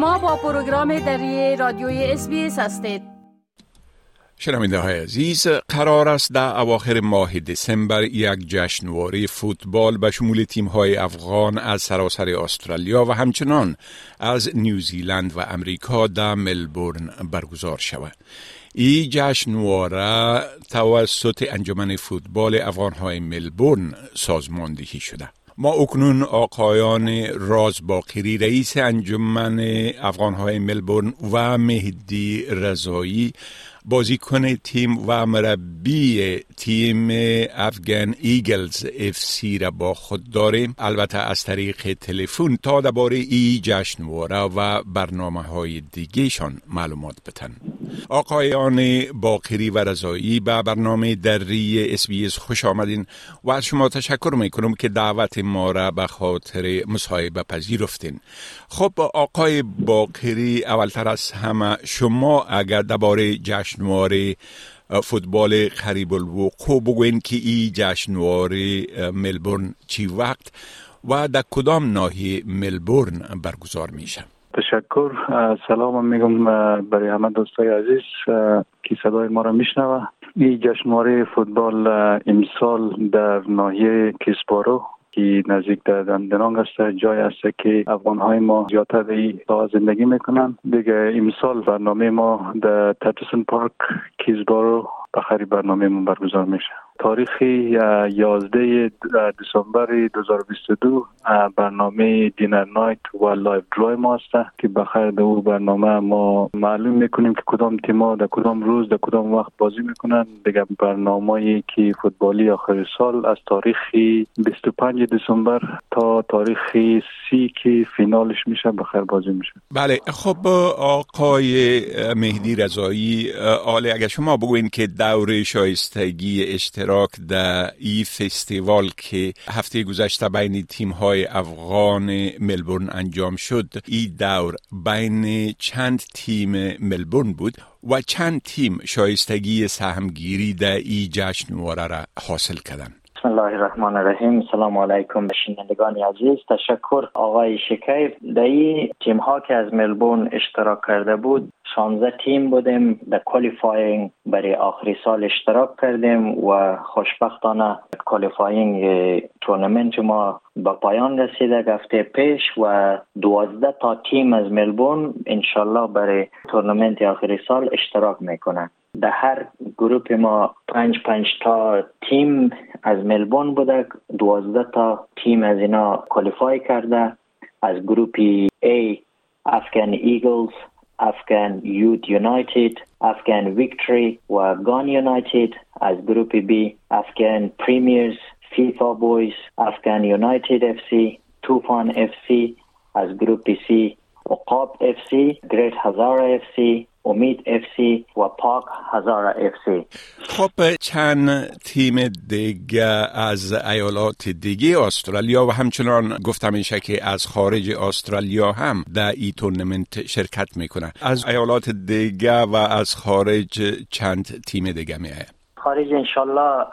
شما با پروگرام دری رادیوی اس هستید. شنونده های عزیز قرار است در اواخر ماه دسامبر یک جشنواره فوتبال به شمول تیم های افغان از سراسر استرالیا و همچنان از نیوزیلند و امریکا در ملبورن برگزار شود. این جشنواره توسط انجمن فوتبال افغان های ملبورن سازماندهی شده. ما اکنون آقایان راز باقری رئیس انجمن افغانهای ملبورن و مهدی رضایی بازیکن تیم و مربی تیم افغان Eagles FC را با خود داریم. البته از طریق تلفن تا درباره ای جشنواره و برنامه های دیگهشان معلومات بتن. آقایان باقری و رضایی به برنامه دری اس خوش آمدین و از شما تشکر می‌کنم که دعوت ما را به خاطر مصاحبه پذیرفتین. خب آقای باقری اولتر از همه شما اگر درباره جشنواره فوتبال قریب الوقوع. بگوین که این جشنواره ملبورن چی وقت و در کدام ناحیه ملبورن برگزار میشه؟ تشکر. سلام میگم برای همه دوستای عزیز که صدای ما را میشنوه. این جشنواره فوتبال امسال در ناحیه Keysborough که نزدیک در Dandenong است جای است که افغان های ما زیادتر در زندگی می‌کنن دیگه امسال برنامه ما در Tatterson Park Keysborough بخیر برنامه ما برگزار میشه. تاریخ 11 دسامبر 2022 برنامه dinner night و live draw ی ما است که بخیر در او برنامه ما معلوم می‌کنیم که کدام تیما در کدام روز در کدام وقت بازی می‌کنن. دیگه برنامه که فوتبالی آخر سال از تاریخ 25 دسامبر تا تاریخ 30 که فینالش میشه بخیر بازی میشه. بله خب آقای مهدی رضایی آله اگر شما بگوین که دور شایستگی اشتراک اشتراک در ای فستیوال که هفته گذشته بین تیم های افغان ملبورن انجام شد ای دور بین چند تیم ملبورن بود و چند تیم شایستگی سهمگیری در ای جشنواره را حاصل کردند. بسم الله الرحمن الرحیم سلام علیکم شنوندگان عزیز تشکر آقای شکیف در این تیم ها که از ملبورن اشتراک کرده بود 16 تیم بودیم در qualifying برای آخری سال اشتراک کردیم و خوشبختانه qualifying tournament ما به پایان رسیده هفته پیش و 12 تا تیم از ملبورن انشالله برای تورنمنت آخری سال اشتراک می‌کنن در هر گروپ ما پنج پنج تا تیم از ملبورن بوده دوازده تا تیم از اینا qualify کرده. از گروپ A Afghan Eagles Afghan Youth United Afghan Victory و گان United از گروپ B Afghan Premiers FIFA Boys Afghan United FC توفان FC از گروپ C عقاب FC Great Hazara FC امید FC و پاک Hazara FC. خب چند تیم دیگه از ایالات دیگه استرالیا و همچنان گفتم این که از خارج استرالیا هم در ای تورنمنت شرکت می‌کنن از ایالات دیگه و از خارج چند تیم دیگه میه خارج انشالله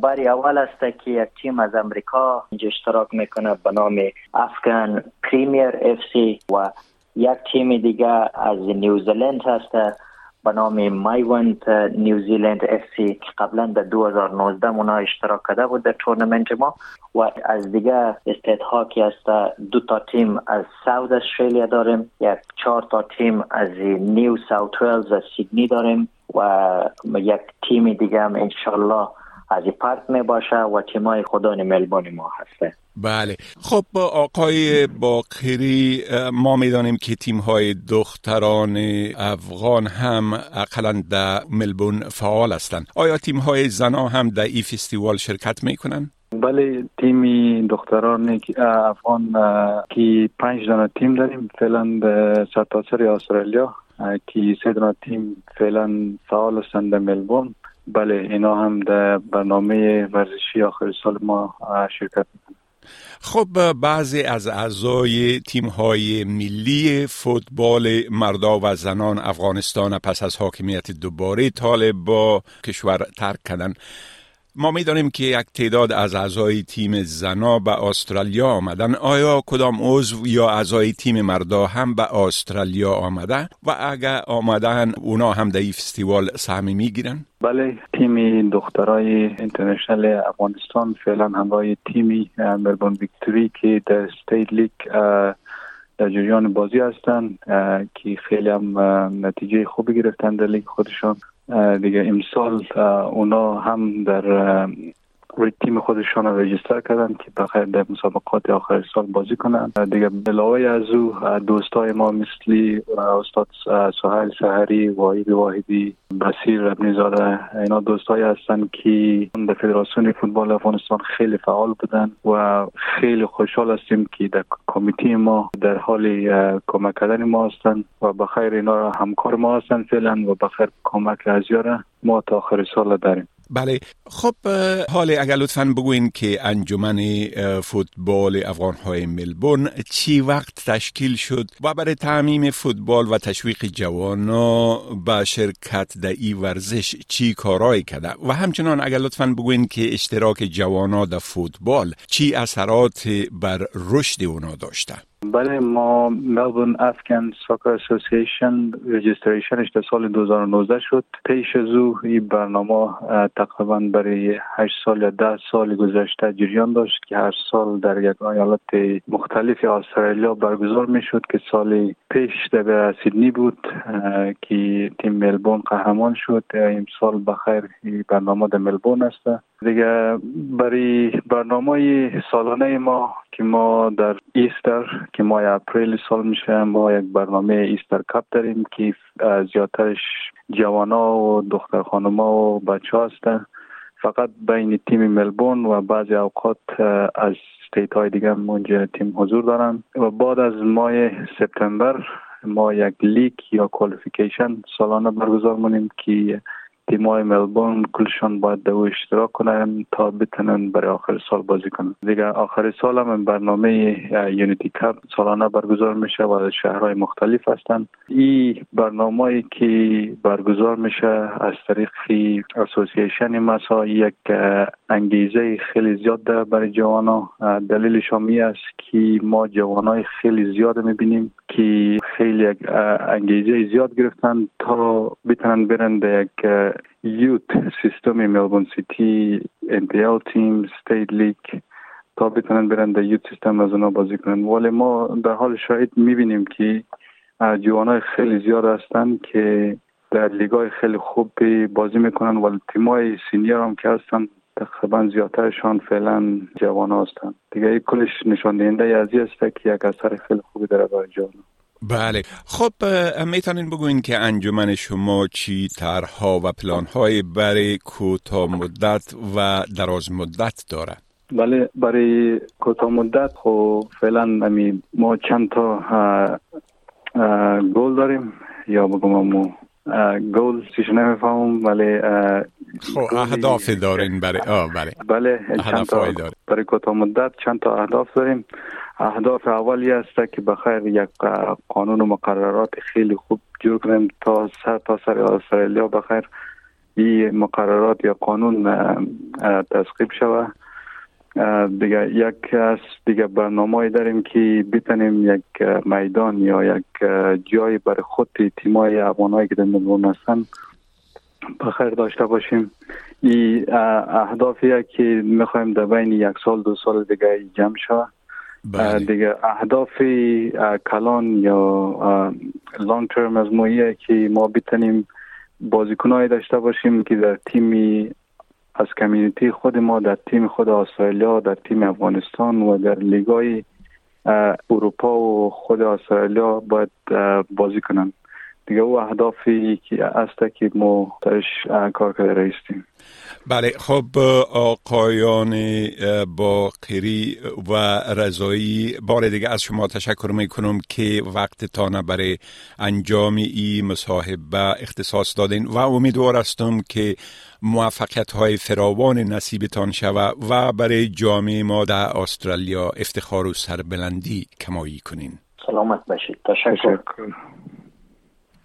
باری اول است که یک تیم از امریکا اینجا اشتراک می‌کنه به نام Afghan Premier FC و یک تیم دیگه از نیوزیلند هست به نام مایونت نیوزیلند FC که قبلا در 2019 اونا اشتراک کرده بود در تورنمنت ما. و از دیگه state ها که است دو تا تیم از South Australia داریم یک چهار تا تیم از New South Wales از سیدنی داریم و یک تیم دیگه هم انشالله از پارک می باشه و تیمای خودان ملبون ما هسته. بله. خب آقای باقری ما می‌دانیم که تیم های دختران افغان هم اقلا در ملبون فعال هستند. آیا تیم های زنا هم در این فستیوال شرکت می‌کنن؟ بله تیم دختران افغان که پنج دانه تیم داریم فعلا در سرتاسر استرالیا که سه دانه تیم فعلا فعال هستند در ملبورن بله اینا هم در برنامه ورزشی آخر سال ما شرکت می‌کنن. خب بعضی از اعضای تیم های ملی فوتبال مردا و زنان افغانستان پس از حاکمیت دوباره طالب با کشور ترک کردن. ما می‌دانیم که یک تعداد از اعضای تیم زنا به استرالیا آمدن. آیا کدام عضو یا اعضای تیم مردا هم به استرالیا آمده؟ و اگر آمدن اونا هم در این فستیوال سهمی می‌گیرن؟ بله تیم دخترای international افغانستان فعلا همراه تیمی Melbourne Victory که در state league در جریان بازی هستند که خیلی هم نتیجه خوبی گرفتن در لیگ خودشان. دیگه امسال اونا هم در تیم خودشان register کردن که بخیر در مسابقات آخر سال بازی کنن. دیگه علاوه از او دوستای ما مثلی استاد سهیل سهری واحد واحدی بسیر ربنی زاده اینا دوستای هستن که در فدراسیون فوتبال افغانستان خیلی فعال بودن و خیلی خوشحال هستیم که در کمیته ما در حال کمک کردن ما هستن و بخیر اینا همکار ما هستن فعلا و بخیر کمک از ما تا آخر سال داریم. بله. خب حال اگر لطفا بگوین که انجمن فوتبال افغان های ملبورن چی وقت تشکیل شد و برای تعمیم فوتبال و تشویق جوانا به شرکت در ای ورزش چی کارایی کرده؟ و همچنان اگر لطفا بگوین که اشتراک جوانا در فوتبال چی اثرات بر رشد اونا داشته؟ بله ما ملبورن افکن ساکر اسوسییشن رجیستریشنش در سال 2019 شد. پیش از او این برنامه تقریبا برای 8 سال یا 10 سال گذشته جریان داشت که هر سال در یک ایالت مختلف استرالیا برگزار می شد که سال پیش در سیدنی بود که تیم ملبورن قهرمان شد. امسال بخیر برنامه در ملبورن است. دیگه برای برنامه سالانه ما که ما در Easter که ماه اپریل سال میشه ما یک برنامه Easter Cup داریم که زیادترش جوانا و دختر خانما و بچه هستن. فقط بین تیم ملبورن و بعضی اوقات از state های دیگه اونجا تیم حضور دارن. و بعد از ماه سپتامبر ما یک لیگ یا qualification سالانه برگزار مونیم که تیمای ملبورن کلشان باید دو اشتراک کنن تا بتونن برای آخر سال بازی کنن. دیگه آخر سال هم برنامه یونیتی کپ سالانه برگزار میشه و شهرهای مختلف هستن. این برنامه که برگزار میشه از طریق اسوسییشن مسا یک انگیزه خیلی زیاد ده برای جوانا دلیلش هم است که ما جوانای خیلی زیاد می‌بینیم که خیلی انگیزه زیاد گرفتن تا بتونن برن به یک youth system Melbourne City NPL team state league تا بتونن برن در youth system از اونا بازی کنن. ولی ما در حال شاید می‌بینیم که جوانای خیلی زیاد هستن که در لیگای خیلی خوب بازی می‌کنن ولی تیمای senior هم که هستن تقریبا زیادترشان فعلا جوان هستن. دیگه کلش نشان دهنده از است که یک اثر خیلی خوبی داره برای جوان بله. خب می‌تونین بگوین که انجمن شما چی طرحها و پلانهای برای کوتاه مدت و دراز مدت داره بله برای کوتاه مدت خب فعلا ما چند تا گل داریم. یا بگم گل چیش نمی‌فهمم ولی خب اهداف دارین برای آه بله. بله چند تا برای کوتاه مدت چند تا اهداف داریم. اهداف اولی است که بخیر یک قانون و مقررات خیلی خوب جور کنیم تا سر تا سر استرالیا بخیر این مقررات یا قانون تصقیب شوه. دیگه یک از دیگه برنامه داریم که بتنیم یک میدان یا یک جای برای خود تیمای افغانایی که در ملبورن هستن بخیر داشته باشیم. این اهدافیه که می‌خوایم در بین یک سال دو سال دیگه جمع شوه. بله. دیگه اهداف کلان یا لانگ ترم از ماییه که ما بتنیم بازیکنایی داشته باشیم که در تیمی از کمیونیتی خود ما در تیم خود استرالیا در تیم افغانستان و در لیگای اروپا و خود استرالیا باید بازی کنن دیگه او اهدافی که است که ما درش کار کرده رایستیم بله خب آقایان باقری و رضایی بار دیگه از شما تشکر می کنم که وقت تانه برای انجام این مصاحبه اختصاص دادین و امیدوار هستم که موفقیت های فراوان نصیبتان شوه و برای جامعه ما در استرالیا افتخار و سربلندی کمایی کنین. سلامت باشید. تشکر.